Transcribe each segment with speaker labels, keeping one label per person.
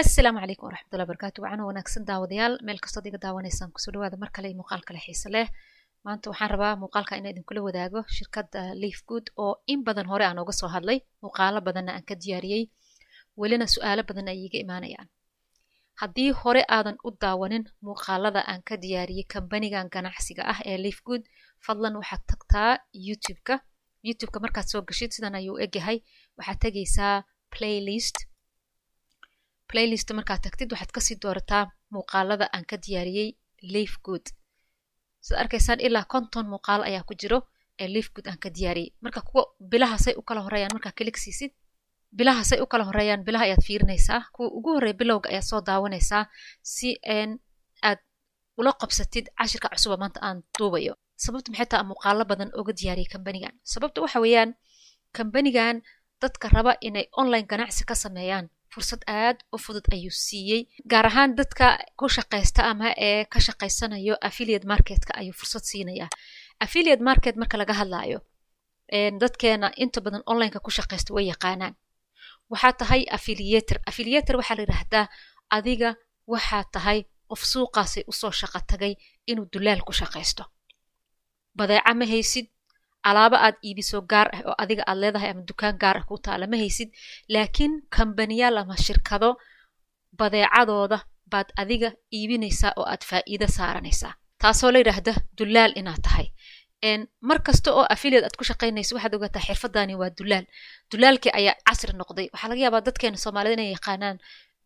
Speaker 1: asalaamu calaykum waraxmatullahi barakaatu wacana wanaagsan daawadayaal. Meel kastood iga daawanaysaan ku soo dhawaada mar kale iyo muuqaal kale xiise leh. Maanta waxaan rabaa muuqaalka inaa idinkula wadaago shirkadda leaf good oo in badan hore aan oga soo hadlay. Muuqaalo badanna aan ka diyaariyey. Welina su'aalo badan ay iga imaanayaan. Haddii hore aadan u daawanin muuqaalada aan ka diyaariyey kambanigan ganacsiga ah ee leaf good fadlan waxaad tagtaa youtube-ka. Youtube-ka markaad soo gashid sidan ayuu egyahay. Waxaad tegaysaa playlist playlist markaad tagtid waxaad ka sii doorataa muuqaalada aan ka diyaariyey leaf good siad arkaysaan ilaa konton muuqaalo ayaa ku jiro ee leaf good aan ka diyaariyey. Marka kuwa bilahasay u kala horeeyaan markaa kilig siisid bilahasay u kala horeeyaan bilaha ayaad fiirinaysaa. Kuwa ugu horreeya bilowga ayaad soo daawanaysaa. Si aad ula qabsatid cashirka cusuba maanta aan duubayo. Sababta maxay taa muuqaalo badan oga diyaariyay kambanigan? Sababta waxa weeyaan kambanigan dadka raba inay online ganacsi ka sameeyaan fursad aad u fudud ayuu siiyey. Gaar ahaan dadka ku shaqaysta ama ee ka shaqaysanayo affiliate marketka ayuu fursad siinayaa. Affiliate market marka laga hadlaayo dadkeena inta badan onlineka ku shaqaysta way yaqaanaan. Waxaa tahay affiliator. Affiliator waxaa la yidhaahdaa adiga waxaa tahay qof suuqaasay u soo shaqo tagay inuu dulaal ku shaqaysto. Badeeca ma haysid alaabo aad iibiso gaar ah oo adiga aad leedahay ama dukaan gaar ah ku taala ma haysid. Laakiin kambaniyaal ama shirkado badeecadooda baad adiga iibinaysaa oo aad faa'iido saaranaysaa. Taasoo la yidhaahda dulaal inaad tahay. Mar kasta oo affiliate aad ku shaqaynaysa waxaad ogaataa xirfadani waa dulaal dulaalkii ayaa casri noqday. Waxaa laga yaabaa dadkeena soomaalida inay yaqaanaan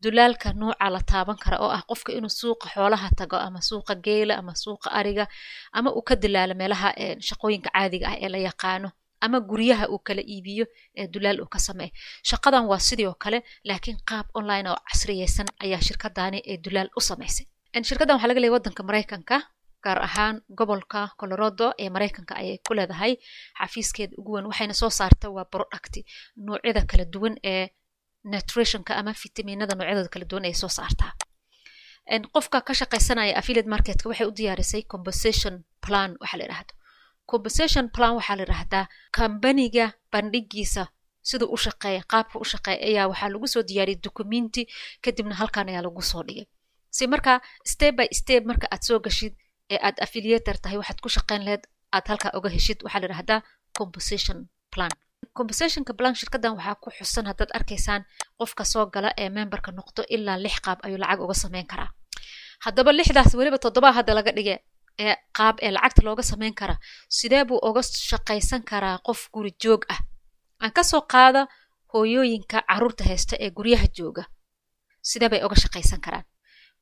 Speaker 1: dulaalka nuuca la taaban kara oo ah qofka inuu suuqa xoolaha tago ama suuqa geela ama suuqa ariga ama uu ka dilaalo meelaha shaqooyinka caadiga ah ee la yaqaano ama guryaha uu kala iibiyo ee dulaal uu ka sameeyo. Shaqadan waa sidii oo kale laakiin qaab online oo casriyeysan ayaa shirkadani ee dulaal u samaysay shirkaddan waxaa laga leeyay waddanka maraykanka gaar ahaan gobolka colorado ee maraykanka ayay ku leedahay xafiiskeeda ugu weyn. Waxayna soo saarta waa producti noocyada kala duwan ee nutritionka ama fitaminada noocyadooda kala duwan ay soo saartaa. Qofka ka shaqaysanaya affiliate marketka waxay u diyaarisay compensation plan waxaa la yidhahdo compensation plan waxaa la yidhahdaa kambaniga bandhigiisa siduu u shaqeeya qaabka u shaqeeya ayaa waxaa lagu soo diyaariyay documenti kadibna halkan ayaa lagu soo dhigay. Si marka step by step marka aad soo gashid ee aad affiliator tahay waxaad ku shaqayn laheyd aad halkaa oga heshid waxaa la yidhahdaa compensation plan compensationka plan shirkaddan waxaa ku xusan haddaad arkaysaan qofka soo gala ee memberka noqdo ilaa lix qaab ayuu lacag uga sameyn karaa. Haddaba lixdaas weliba toddobaa hadda laga dhige ee qaab ee lacagta looga sameyn karaa sidee buu uga shaqaysan karaa qof guri joog ah? Aan ka soo qaada hooyooyinka carruurta haysta ee guryaha jooga sidee bay uga shaqaysan karaan?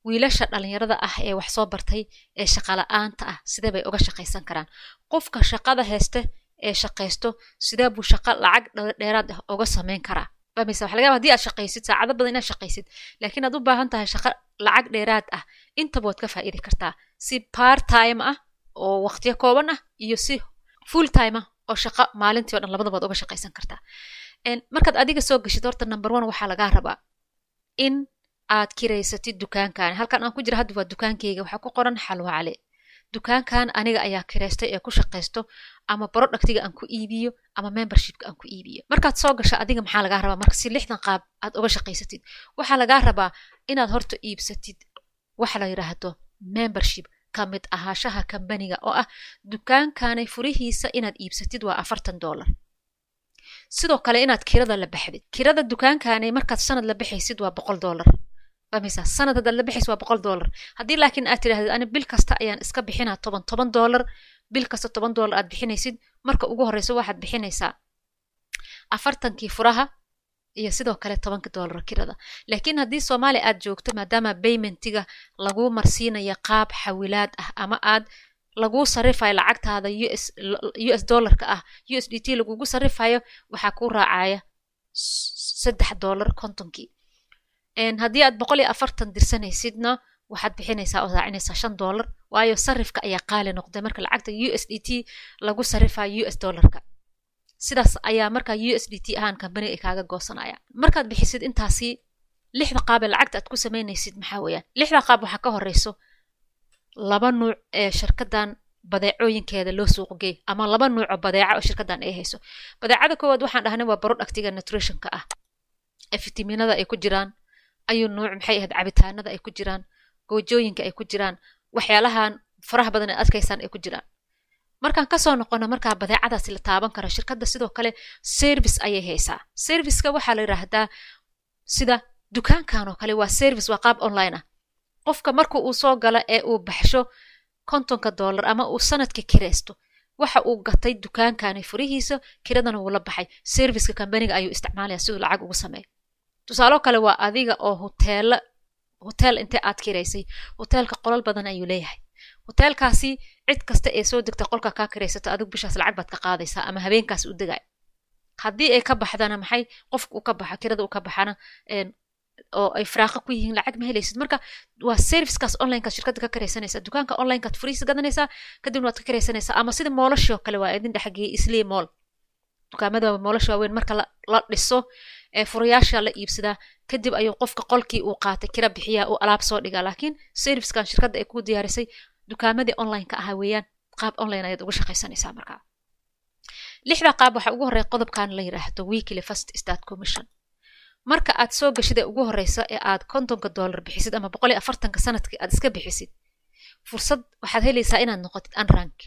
Speaker 1: Wiilasha dhalinyarada ah ee wax soo bartay ee shaqala-aanta ah sidee bay uga shaqaysan karaan? Qofka shaqada haysta ee shaqaysto sidee buu shaqa lacag dheeraad ah uga sameyn karaa? Fahmaysa waxa laga yaba haddii aad shaqaysid saacado badan inaad shaqaysid laakiin aad u baahan tahay shaqo lacag dheeraad ah intaba waad ka faa'idi kartaa. Si part time ah oo waqtiyo kooban ah iyo si full time ah oo shaqo maalintii o dhan labadabaad uga shaqaysan kartaa. Markaad adiga soo gashid horta number one waxaa lagaa rabaa in aad kiraysatid dukaankan halkan aan ku jira hadda waa dukaankeyga waxaa ku qoran xalwa cali dukaankan aniga ayaa kiraystay ee ku shaqaysto ama productiga aan ku iibiyo ama membershipka aan ku iibiyo. Markaad soo gasho adiga maxaa lagaa rabaa? Marka si lixdan qaab aad uga shaqaysatid waxaa lagaa rabaa inaad horta iibsatid waxa la yidhaahdo membership ka mid ahaashaha kambaniga oo ah dukaankanay furihiisa inaad iibsatid waa afartan dollar. Sidoo kale inaad kirada la baxdid. Kirada dukaankanay markaad sanad la baxaysid waa boqol dollar sanad haddaad la bixaysa waa boqol dollar. Haddii laakiin aad tidhahdid ani bil kasta ayaan iska bixinaa toban toban dollar. Bil kasta toban dollar aad bixinaysid. Marka ugu horreysa waxaad bixinaysaa afartankii furaha iyo sidoo kale tobanka dollar kirada. Laakiin haddii soomaaliya aad joogto maadaama baymentiga laguu marsiinaya qaab xawilaad ah ama aad laguu sarifayo lacagtaada us u s dollarka ah u s d t lagugu sarifayo waxaa kuu raacaya saddex dollar kontonkii haddii aad boqol iyo afartan dirsanaysidna waxaad bixinaysaa oo raacinaysaa shan dollar waayo sarifka ayaa qaali noqday marka lacagta u s d t lagu sarifayo u s dollarka. Sidaas ayaa markaa u s d t ahaan kambaniga ay kaaga goosanaya markaad bixisid intaasi lixda qaab ee lacagta aad ku samaynaysid maxaa weeyaan? Lixda qaab waxaa ka horeyso laba nuuc ee shirkadan badeecooyinkeeda loo suuqgeey ama laba nuuc oo badeeca oo shirkadan ay hayso. Badeecada koowaad waxaan dhahnay waa productiga nutritionka ah ee fitaminada ay ku jiraan ayuu nuuc maxay ahayd? Cabitaanada ay ku jiraan goojooyinka ay ku jiraan waxyaalahan faraha badan ee adkaysaan ay ku jiraan. Markaan ka soo noqono markaa badeecadaasi la taaban karo shirkadda sidoo kale service ayay haysaa. Serviceka waxaa la yidhaahdaa sida dukaankan oo kale waa service waa qaab online ah. Qofka marka uu soo galo ee uu baxsho kontonka dollar ama uu sanadka kiraysto waxa uu gatay dukaankani furihiisa kiradana wuu la baxay. Serviceka kambaniga ayuu isticmaalaya siduu lacag ugu sameeya tusaalo kale waa adiga oo hoteela hotel intee aad kiraysay hoteelka qolal badan ayuu leeyahay. Hoteelkaasi cid kasta ee soo degta qolka kaa kiraysato adigu bishaas lacag baad ka qaadaysaa ama habeenkaas u degay. Haddii ay ka baxdana maxay? Qofka uu ka baxa kirada uu ka baxana oo ay firaaqa ku yihiin lacag ma helaysid. Marka waa servicekaas onlinekaad shirkadda ka karaysanaysaa dukaanka onlinekaad furiisa gadanaysaa kadibna waad ka karaysanaysaa ama sida moolashii oo kale waa idin dhexgeeyay islee mool dukaamada moolasha waaweyn marka la dhiso ee furayaasha la iibsadaa kadib ayuu qofka qolkii uu qaatay kira bixiyaa uu alaab soo dhigaa. Laakiin servicekan shirkadda ay ku diyaarisay dukaamadii onlineka ahaa weeyaan qaab online ayaad uga shaqaysanaysaa markaa lixda qaab waxaa ugu horreeya qodobkan la yidhaahdo weekly first start commission. Marka aad soo gashid ee ugu horreysa ee aad kontonka dollar bixisid ama boqol iyo afartanka sannadkii aad iska bixisid fursad waxaad helaysaa inaad noqotid unrank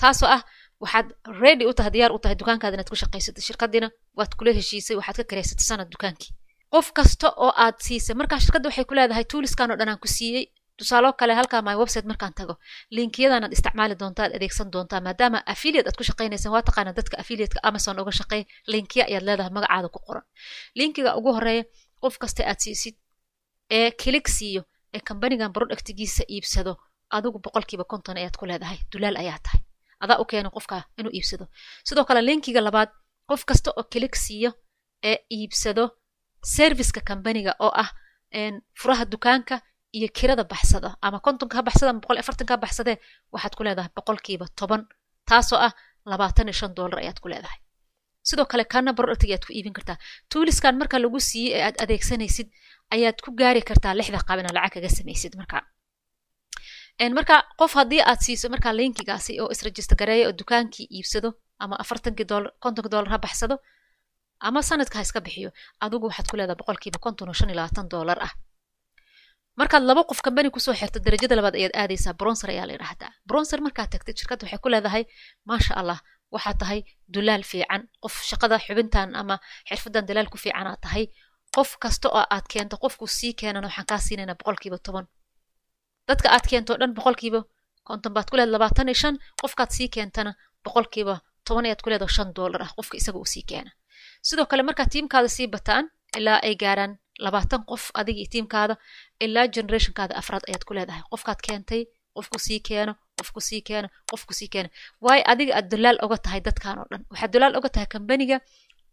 Speaker 1: taasoo ah waxaad ready u diyaar u tahay dukaankaada inaad ku shaqaysatid. Shirkadiina waad kula heshiisay waxaad ka karaysatay sanad dukaankii qof kasta oo aad siisay markaa shirkadda waxay ku leedahay tuuliskan oo dhan aan ku siiyey. Tusaalo kale halkaa my website markaan tago. Linkiyadanaad isticmaali doontaa ad adeegsan doontaa maadaama affiliate aad ku shaqaynaysan. Waa taqaana dadka affiliateka amazon uga shaqeey linkiya ayaad leedahay magacaada ku qoran. Linkiga ugu horreeya qof kasta aad siisid ee kilig siiyo ee kambanigan productigiisa iibsado adigu boqolkiiba konton ayaad ku leedahay. Dulaal ayaa tahay adaa u keena qofka inuu iibsado. Sidoo kale linkiga labaad qof kasta oo kilig siiyo ee iibsado serviceka kambaniga oo ah furaha dukaanka iyo kirada baxsada ama kontonka ha baxsada ama boqol afartanka ha baxsadee waxaad ku leedahay boqolkiiba toban taasoo ah labaatan iyo shan dollar ayaad ku leedahay. Sidoo kale kana productig ayaad ku iibin kartaa. Tuuliskan marka lagu siiyey ee aad adeegsanaysid ayaad ku gaari kartaa lixda qaab inaad lacag kaga samaysid marka marka qof haddii aad siiso markaa linkigaasi oo isregister gareeya oo dukaankii iibsado ama afartankii dollar kontonka dollar ha baxsado ama sanadka ha iska bixiyo adigu waxaad ku leedahay boqolkiiba konton oo shan iyo labaatan dollar ah. Markaad laba qof kambani ku soo xirta darajada labaad ayaad aadaysaa bronser ayaa la yidhaahdaa. Bronser markaad tagtid shirkadda waxay ku leedahay maasha allah waxaad tahay dulaal fiican. Qof shaqada xubintan ama xirfadan dalaal ku fiicanaad tahay. Qof kasta oo aad keento qofku sii keenana waxaan kaa siinaynaa boqolkiiba toban dadka aad keento dhan boqolkiiba konton baad ku leedahay labaatan iyo shan qofkaad sii keentana boqolkiiba toban ayaad ku leedahay shan dollar ah qofka isaga uu sii keena. Sidoo kale markaad tiimkaada sii bataan ilaa ay gaaraan labaatan qof adiga iyo tiimkaada ilaa generationkaada afraad ayaad ku leedahay. Qofkaad keentay qofku sii keeno qofku sii keeno qofku sii keeno. Waayo adiga aad dulaal oga tahay dadkan oo dhan. Waxaad dulaal oga tahay kambaniga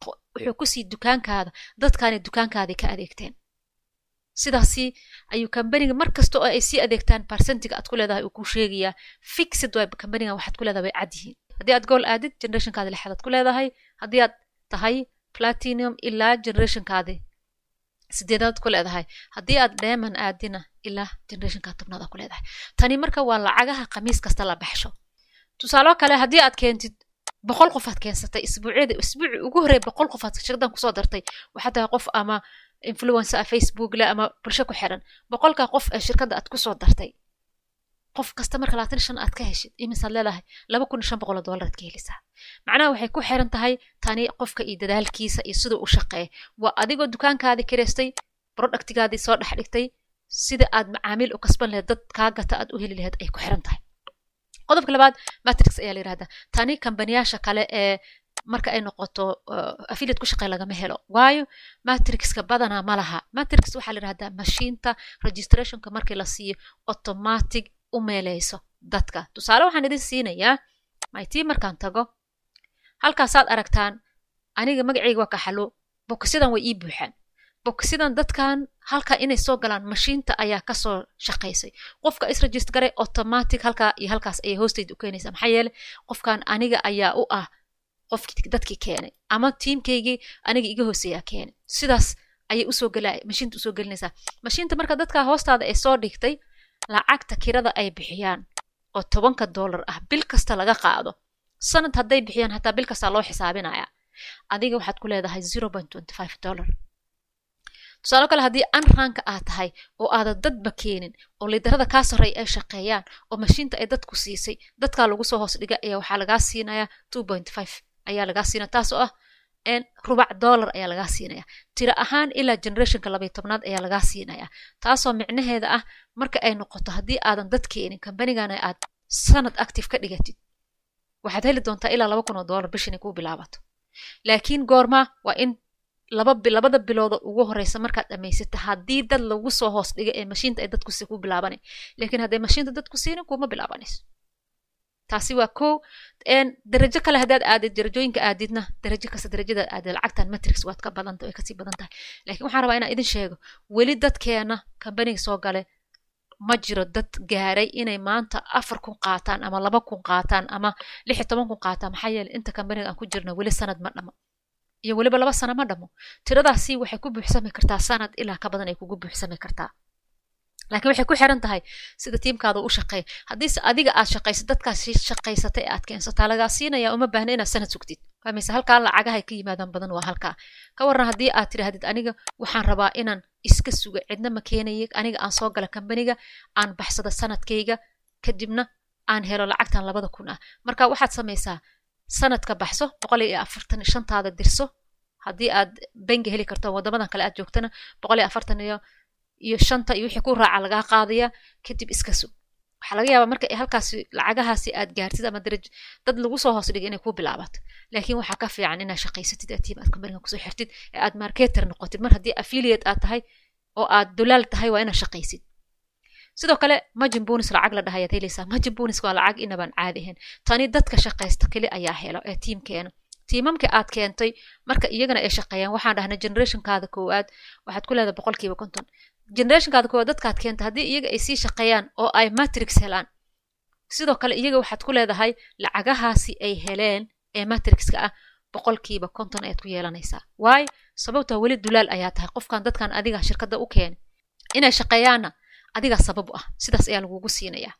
Speaker 1: wuxuu ku sii dukaankaada dadkaanay dukaankaadii ka adeegteen sidaasi ayuu kambaniga mar kasta oo ay sii adeegtaan barsentiga aad ku leedahay uu kuu sheegayaa. Fixed waay kambaniga waxaad ku leedahay way cad haddii aad gool aadid generationkaada lixaad aad ku leedahay. Haddii aad tahay platinum ilaa generationkaadi sideedaad ku leedahay. Haddii aad dheeman aadina ilaa generationkaa tobnaad ku leedahay. Tani marka waa lacagaha khamiis kasta la baxsho. Tusaalo kale haddii aad keentid boqol qof aad keensatay isbuucyada isbuuci ugu horreeya boqol qof aad shirkadan ku soo dartay waxaa tahay qof ama influencer ah facebook le ama bulsho ku xiran. Boqolkaa qof ee shirkadda aad ku soo dartay qof kasta marka labaatan shan aad ka heshid imisaad leedahay laba kun shan boqol oo dollar aad ka helisaa. Macnaha waxay ku xiran tahay tani qofka iyo dadaalkiisa iyo siduu u shaqeeya waa adigoo dukaankaadii kireystay productigaadii soo dhex dhigtay sida aad macaamiil u kasban lahayd dad kaa gata aad u heli lahayd ay ku xiran tahay. Qodobka labaad matrix ayaa la yirahdaa. Tani kambaniyaasha kale ee marka ay noqoto affiliate ku shaqey lagama helo. Waayo matrixka badanaa ma laha. Matrix waxaa la yirahdaa mashiinta registrationka markii la siiyo automatic u meeleyso dadka. Tusaale waxaan idin siinayaa mytii markaan tago halkaasaad aragtaan aniga magacayga waa kaxalo bokisyadan way ii buuxaan. Bokisyadan dadkan halka inay soo galaan mashiinta ayaa ka soo shaqaysay qofka isregister garay automatic halkaa iyo halkaas ayay hoostayda u keenaysaa. Maxaa yeele qofkan aniga ayaa u ah qofki dadkii keenay ama tiimkaygii aniga iga hooseeyaa keenay. Sidaas ayay u soo gela mashiinta u soo gelinaysaa. Mashiinta marka dadka hoostaada ay soo dhigtay lacagta kirada ay bixiyaan oo tobanka dollar ah bil kasta laga qaado. Sanad hadday bixiyaan hataa bil kasta loo xisaabinaya. Adiga waxaad ku leedahay dollar. Tusaalo kale haddii anranka aad tahay oo aadan dadba keenin oo liidarada kaa sarreeya ay shaqeeyaan oo mashiinta ay dadku siisay dadkaa lagu soo hoos dhiga ayaa waxaa lagaa siinayaa ayaa lagaa siinaya taas oo ah rubac dollar ayaa lagaa siinaya. Tiro ahaan ilaa generationka labay tobnaad ayaa lagaa siinaya. Taasoo micnaheeda ah marka ay noqoto haddii aadan dad keenin kambanigana aad sanad active ka dhigatid waxaad heli doontaa ilaa laba kun oo dollar bishan kuu bilaabato. Laakiin goorma waa in laba labada bilooda ugu horeysa markaad dhamaysata haddii dad lagu soo hoos dhiga ee mashiinta ay dadku ku bilaabanay laakiin hadday mashiinta dadku siinin kuma bilaabanayso taasi waa ko darajo kale haddaad aadid darajooyinka aadidna darajo kasta darajada aadid lacagtan matrix waad ka badanta way ka sii badan tahay laakiin waxaan rabaa inaan idin sheego weli dadkeena kambaniga soo gale ma jiro dad gaaray inay maanta afar kun qaataan ama laba kun qaataan ama lix iyo toban kun qaataan. Maxaa yeeley inta kambaniga aan ku jirno weli sanad ma dhamo. Iyo weliba laba sano ma dhamo. Tiradaasi waxay ku buuxsami kartaa sanad ilaa ka badan ay kugu buuxsami kartaa laakiin waxay ku xiran tahay sida tiimkaada u shaqeeya haddiise adiga aad shaqaysa dadkaas shaqaysatay aad keensataa lagaa siinaya uma baahna inaad sanad sugtid. Fahmaysa halkaa lacagahay ka yimaadaan badan waa halkaa. Ka warran haddii aad tidhaahdid aniga waxaan rabaa inaan iska suga cidna ma keenaya aniga aan soo gala kambaniga aan baxsada sanadkayga kadibna aan helo lacagtan labada kun ah. Marka waxaad samaysaa sanadka baxso boqol iyo afartan shantaada dirso haddii aad bengi heli karto wadamadan kale aad joogtana boqol iyo afartan iyo iyo shanta iyo wixii ku raaca lagaa qaadaya kadib iska sug waxaa laga yaabaa marka halkaasi lacagahaasi aad gaartid ama daraj dad lagu soo hoos dhigay inay ku bilaabato. Laakiin waxaa ka fiican inaad shaqaysatid ee tiim aad kambaniga ku soo xirtid ee aad marketer noqotid. Mar haddii affiliate aad tahay oo aad dulaal tahay waa inaad shaqaysid. Sidoo kale majin bunis lacag la dhahayaad helaysaa majin bunis waa lacag inabaan caadi ahayn. Tani dadka shaqaysta keli ayaa helo ee tiimkeena tiimamka aad keentay marka iyagana ay shaqeeyaan waxaan dhahnay generationkaada koowaad waxaad ku leedahay boqolkiiba konton generationkaada koowaad dadkaad keenta haddii iyaga ay sii shaqeeyaan oo ay matrix helaan. Sidoo kale iyaga waxaad ku leedahay lacagahaasi ay heleen ee matrixka ah boqolkiiba konton ayaad ku yeelanaysaa. Waayo sababtaa weli dulaal ayaa tahay. Qofkan dadkan adiga shirkadda u keenay inay shaqeeyaanna adigaa sabab u ah. Sidaas ayaa lagugu siinayaa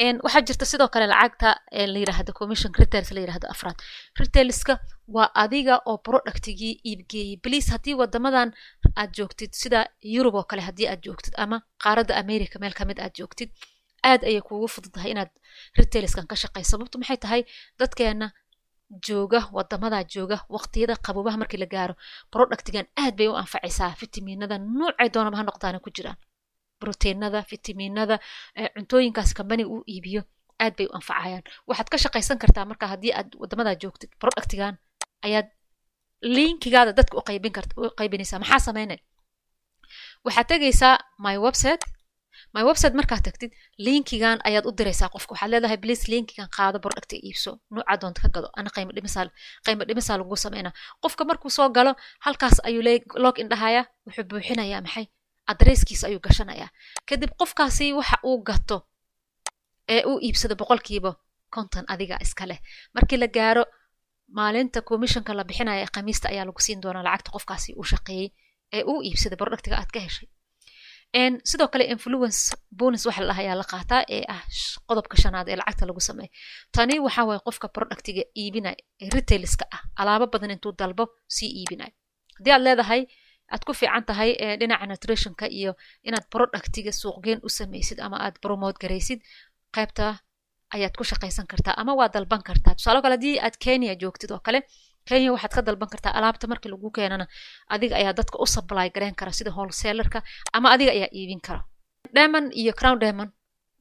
Speaker 1: waxaa jirta sidoo kale lacagta la yiraahdo commission retails la yiraahdo afraad. Retailska waa adiga oo productigii iibgeeyey bliis haddii wadamadan aad joogtid sida yurub oo kale haddii aad joogtid ama qaaradda america meel ka mid aad joogtid aad ayay kuugu fududahay inaad retailskan ka shaqay sababtu maxay tahay? Dadkeena jooga wadamadaa jooga waqtiyada qabobaha markii la gaaro productigan aad bay u anfacaysaa. Fitamiinada noocay doonaba ha noqdaana ku jiraan broteinada fitamiinada cuntooyinkaas kambaniga uu iibiyo aad bay u anfacayaan. Waxaad ka shaqaysan kartaa marka haddii aad wadamadaa joogtid productigan ayaad linkigaada dadka u maxaa sameynay? Waxaad tegaysaa my website. My website markaad tagtid linkigan ayaad u diraysaa qofka. Waxaad leedahay please linkigan qaado producta iibso. Nuuca doonta ka gado. Ana qaymo dhimisaa lagu sameynaa. Qofka markuu soo galo halkaas ayuu log in dhahaya wuxuu buuxinayaa maxay adresskiisa ayuu gashanayaa. Kadib qofkaasi waxa uu gato ee uu iibsado boqolkiiba konton adiga iska leh. Markii la gaaro maalinta commissionka la bixinaya khamiista ayaa lagu siin doonaa lacagta qofkaasi uu shaqeeyey ee uu iibsaday productiga aad ka heshay. Sidoo kale influence bonus waxa la ayaa la qaataa ee ah qodobka shanaad ee lacagta lagu sameeyo tani waxa waye qofka productiga iibinay retailska ah. Alaabo badan intuu dalbo sii iibinay haddii aad leedahay aad ku fiican tahay dhinaca nutritionka iyo inaad productiga suuqgeen u samaysid ama aad promote garaysid qaybta ayaad ku shaqaysan kartaa ama waa dalban kartaa. Tusaale kale haddii aad kenya joogtid oo kale kenya waxaad ka dalban kartaa alaabta markii lagu keenana adiga ayaa dadka u supply garayn kara sida wholesalerka ama adiga ayaa iibin kara. Diamond iyo crown diamond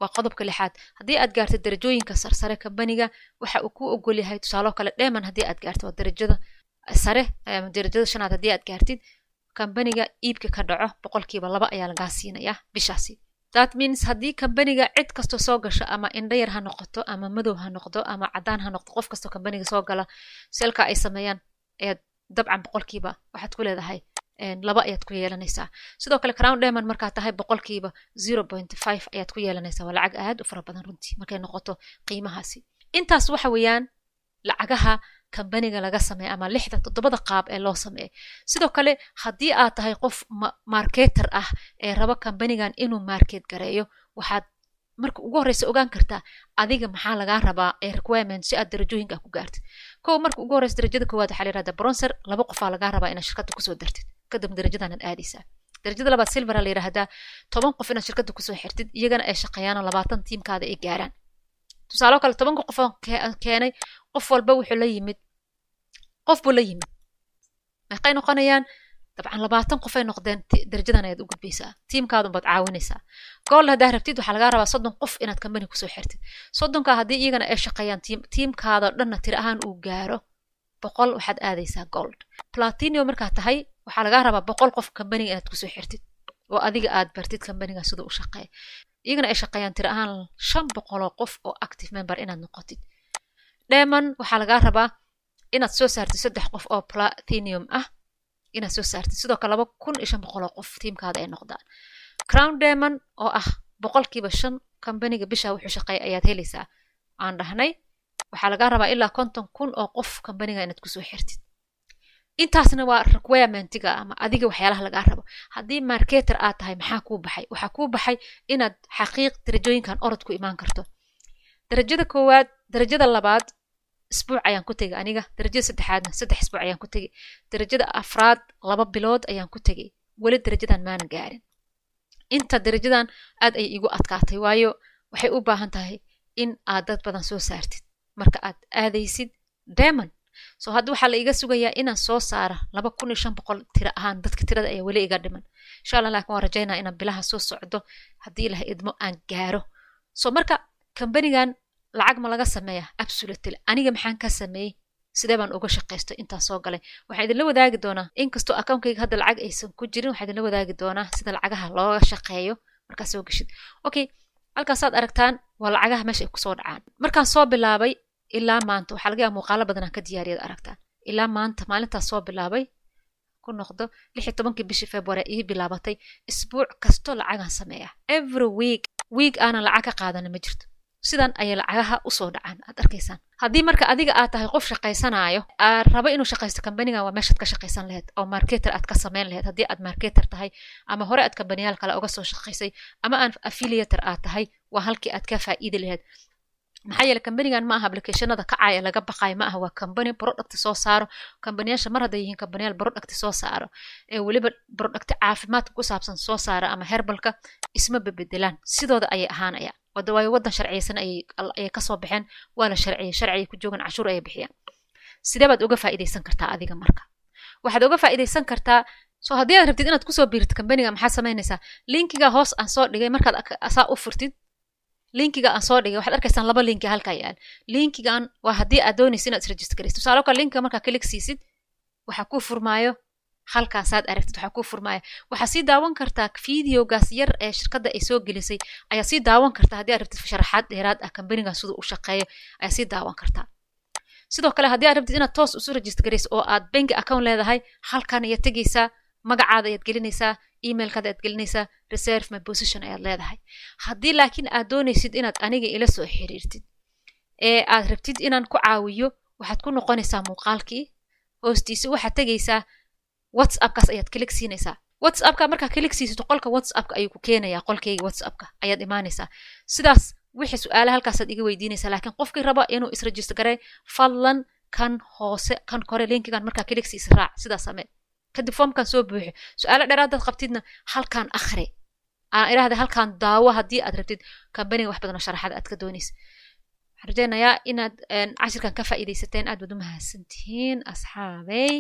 Speaker 1: waa qodobka lixaad. Haddii aad gaartid darajooyinka sarsare kambaniga waxa uu ku ogol yahay tusaalo kale diamond haddii aad gaartid waa darajada sare darajada shanaad haddii aad gaartid kambaniga iibka ka dhaco boqolkiiba laba ayaa lagaa siinayaa bishaasi. That means haddii kambaniga cid kastoo soo gasho ama indhayar ha noqoto ama madow ha noqdo ama cadaan ha noqdo qof kastoo kambaniga soo gala selka ay sameeyaan ayaad dabcan boqolkiiba waxaad ku leedahay laba ayaad ku yeelanaysaa. Sidoo kale crown diamond markaad tahay boqolkiiba zero point five ayaad ku yeelanaysaa. Waa lacag aad u fara badan runtii markay noqoto qiimahaasi. Intaas waxa weeyaan lacagaha kambaniga laga sameeya ama lixda toddobada qaab ee loo sameeya sidoo kale haddii aad tahay qof marketer ah ee rabo kambanigan inuu market gareeyo waxaad marka ugu horreysa ogaan kartaa adiga maxaa lagaa rabaa ee requirement si aad darajooyinka ku gaartid kow marka ugu horreysa darajada koowaad waxaa la yirahdaa bronser laba qofaa lagaa rabaa inaad shirkadda ku soo dartid kadib darajadaanad aadaysaa. Darajada labaad silvera la yidhaahdaa toban qof inaad shirkadda ku soo xirtid iyagana ay shaqeeyaanoo labaatan tiimkaada ay gaaraan. Tusaalo kale tobanka qof keenay qof walba wuxuu la yimid. Qof buu la yimid. Meeqay noqonayaan? Dabcan labaatan qofay noqdeen darajadan ayaad u gudbaysaa. Tiimkaadun baad caawinaysaa. Gool haddaa rabtid waxaa lagaa rabaa soddon qof inaad kambani ku soo xirtid. Soddonkaa haddii iyagana ay shaqeeyaan tiimkaada dhanna tiri ahaan uu gaaro boqol waxaad aadaysaa gold. Platinio markaad tahay waxaa lagaa rabaa boqol qof kambaniga inaad ku soo xirtid oo adiga aad bartid kambaniga siduu u shaqeeya. Iyagana ay shaqeeyaan tiri ahaan shan boqoloo qof oo active member inaad noqotid dheeman waxaa lagaa rabaa inaad soo saartid saddex qof oo platinium ah inaad soo saartid. Sidoo kale laba kun iyo shan boqoloo qof tiimkaada ay noqdaan. Crown demon oo ah boqolkiiba shan kambaniga bisha wuxuu shaqeeya ayaad helaysaa. Aan dhahnay waxaa lagaa rabaa ilaa konton kun oo qof kambaniga inaad ku soo xirtid. Intaasna waa requirementiga ama adiga waxyaalaha lagaa rabo. Haddii marketer aad tahay maxaa kuu baxay? Waxaa kuu baxay inaad xaqiiq darajooyinkan orod ku imaan karto. Darajada koowaad darajada labaad isbuuc ayaan ku tegay aniga. Darajada saddexaadna saddex isbuuc ayaan ku tegay darajada afraad laba bilood ayaan ku tegay weli darajadan maana gaarin. Inta darajadan aad ay igu adkaatay waayo waxay u baahan tahay in aad dad badan soo saartid. Marka aad aadaysid demon. So hadda waxaa la iga sugayaa inaan soo saara laba kun iyo shan boqol tira ahaan dadka tirada ayaa weli iga dhiman. Insha allah laakiin waan rajaynaa inaan bilaha soo socdo haddii ilahay idmo aan gaaro. So marka kambanigan lacag ma laga sameeya absolutely. Aniga maxaan ka sameeyey? Sidee baan uga shaqaysto intaan soo galay. Waxaa idinla wadaagi doonaa. Inkastoo akaunkayga hadda lacag aysan ku jirin waxaa idinla wadaagi doonaa sida lacagaha looga shaqeeyo. Markaa soo geshid. Okay halkaasaad aragtaan waa lacagaha meesha ay ku soo dhacaan. Markaan soo bilaabay ilaa maanta waxaa laga yaaba muuqaalo badanaan ka diyaariyad aragtaan. Ilaa maanta maalintaas soo bilaabay ku noqdo lix tobankii bishii february ii bilaabatay. Isbuuc kasto lacagaan sameeya every week week aanan lacag ka qaadana ma jirto sidan ayay lacagaha u soo dhacaan aad arkaysaan haddii marka adiga aad tahay qof shaqaysanaayo aad rabo inuu shaqaysto kambanigan waa meeshaad ka shaqaysan laheyd oo marketer aad ka samayn laheyd. Haddii aad marketer tahay ama hore aad kambaniyaal kale uga soo shaqaysay ama aan affiliator aad tahay waa halkii aad ka faa'iidi laheyd. Maxaa yeele kambanigan ma aha applicationada kacaya laga baqayo ma aha waa kambani product soo saaro. Kambaniyaasha mar hadday yihiin kambaniyaal product soo saaro ee weliba product caafimaadka ku saabsan soo saara ama herbalka isma bebedelaan sidooda ayay ahaanayaan waayo waddan sharciyeysan ayay ka soo baxeen waa la sharciyay ku joogan cashuur ayay bixiyaan sidee baad uga faa'iidaysan kartaa adiga marka? Waxaad uga faa'iidaysan kartaa so haddii aad rabtid inaad ku soo biirtid kambaniga maxaad samaynaysaa? Linkiga hoos aan soo dhigay markaad saa u furtid linkiga aan soo dhigay waxaad arkaysaan laba linki halkaa yaal. Linkigan waa haddii aad doonaysa inaad isregister garaysid tusaale kale linkiga markaa kalik siisid waxaa kuu furmaayo halkaasaad aragtid waxaa kuu furmaaya waxaa sii daawan kartaa videogaas yar ee shirkadda ay soo gelisay. Ayaa sii daawan kartaa haddii aad rabtid sharaxaad dheeraad ah kambanigan siduu u shaqeeyo ayaa sii daawan kartaa sidoo kale haddii aad rabtid inaad toos isu register garayso oo aad banki account leedahay halkan ayaad tegaysaa magacaada ayaad gelinaysaa emailkaada ayaad gelinaysaa reserve my position ayaad leedahay. Haddii laakiin aad doonaysid inaad aniga ila soo xiriirtid ee aad rabtid inaan ku caawiyo waxaad ku noqonaysaa muuqaalkii hoostiisa waxaad tegaysaa whatsappkaas ayaad kalik siinaysaa. Whatsappka markaa kalik siisato qolka whatsappka ayuu ku keenayaa qolkayga whatsappka ayaad imaanaysaa. Sidaas wixii su'aalaha halkaasaad iga weydiinaysaa laakiin qofkii raba inuu garey fadlan kan hoose kan kore linkigan markaa kalik siisa raac. Sidaas samee kadib foomkan soo buuxi. Su'aalo dheeraadaad qabtidna halkaan akhri. Aan idhaahda halkaan daawo haddii aad rabtid kambaniga wax badanoo sharaxada aad ka doonaysa. Waxaan rajaynayaa inaad cashirkan ka faa'iidaysateen. Aad baad u mahadsantihiin asxaabey